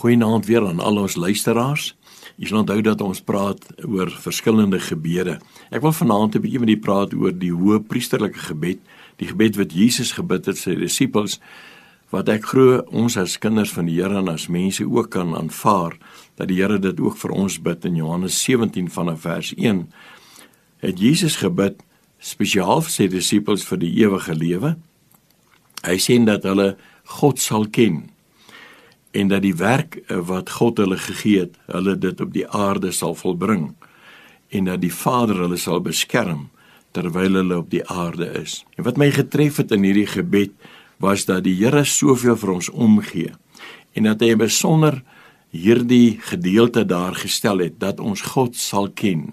Goeienaand weer aan al ons luisteraars. Jy sal onthou dat ons praat oor verskillende gebede. Ek wil vanaand 'n bietjie met julle praat oor die hoë priesterlike gebed, die gebed wat Jesus gebid het sy disippels wat ek glo ons as kinders van die Here en as mense ook kan aanvaar dat die Here dit ook vir ons bid in Johannes 17 vanaf vers 1. Het Jesus gebid spesiaal vir sy disippels vir die ewige lewe. Hy sê dat hulle God sal ken en dat die werk eh, wat God hulle gegee het, hulle dit op die aarde sal volbring en dat die Vader hulle sal beskerm terwyl hulle op die aarde is. En wat my getref het in hierdie gebed was dat die Here soveel vir ons omgee en dat hy besonder hierdie gedeelte daar gestel het dat ons God sal ken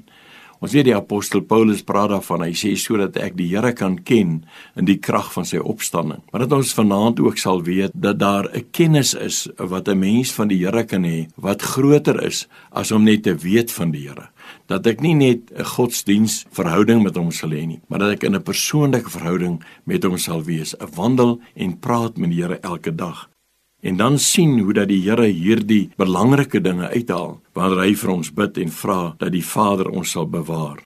Ons weet die apostel Paulus praat daarvan. Hy sê sodat ek die Here kan ken in die krag van sy opstanding. Maar dat ons vanaand ook sal weet dat daar 'n kennis is wat 'n mens van die Here kan hê wat groter is as om net te weet van die Here. Dat ek nie net 'n godsdiens verhouding met hom sal hê nie, maar dat ek in 'n persoonlike verhouding met hom sal wees, 'n wandel en praat met die Here elke dag en dan sien hoe dat die Here hierdie belangrike dinge uithaal wanneer hy vir ons bid en vra dat die Vader ons sal bewaar.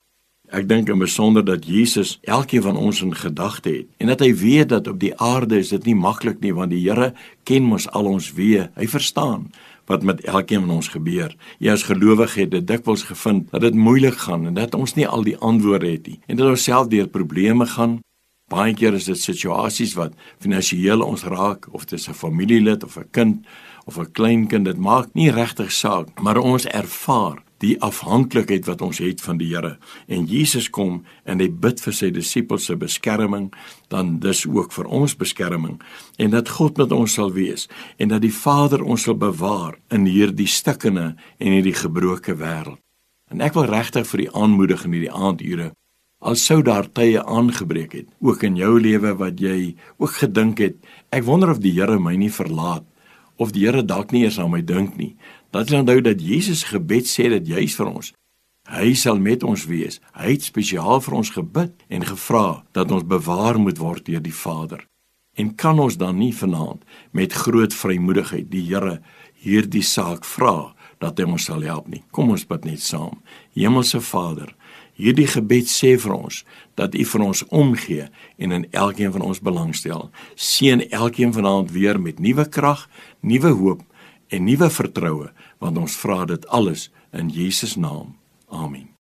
Ek dink in besonder dat Jesus elkeen van ons in gedagte het en dat hy weet dat op die aarde is dit nie maklik nie want die Here ken mos al ons weë. Hy verstaan wat met elkeen van ons gebeur. Jy as gelowige het dit dikwels gevind dat dit moeilik gaan en dat ons nie al die antwoorde het nie en dat ons self deur probleme gaan Baie keer is dit situasies wat finansiëel ons raak of dit is 'n familielid of 'n kind of 'n kleinkind, dit maak nie regtig saak, maar ons ervaar die afhanklikheid wat ons het van die Here. En Jesus kom en hy bid vir sy disippels se beskerming, dan dis ook vir ons beskerming en dat God met ons sal wees en dat die Vader ons sal bewaar in hierdie stikkende en hierdie gebroke wêreld. En ek wil regtig vir u aanmoedig in hierdie aandure Al sou daar tye aangebreek het, ook in jou lewe wat jy ook gedink het, ek wonder of die Here my nie verlaat of die Here dalk nie eens aan my dink nie. Dat jy onthou dat Jesus gebed sê dat juis vir ons hy sal met ons wees. Hy het spesiaal vir ons gebid en gevra dat ons bewaar moet word deur die Vader. En kan ons dan nie vanaand met groot vrymoedigheid die Here hierdie saak vra dat hy ons sal help nie. Kom ons bid net saam. Hemelse Vader, Hierdie gebed sê vir ons dat U vir ons omgee en in elkeen van ons belangstel. Seën elkeen vanaand weer met nuwe krag, nuwe hoop en nuwe vertroue, want ons vra dit alles in Jesus naam. Amen.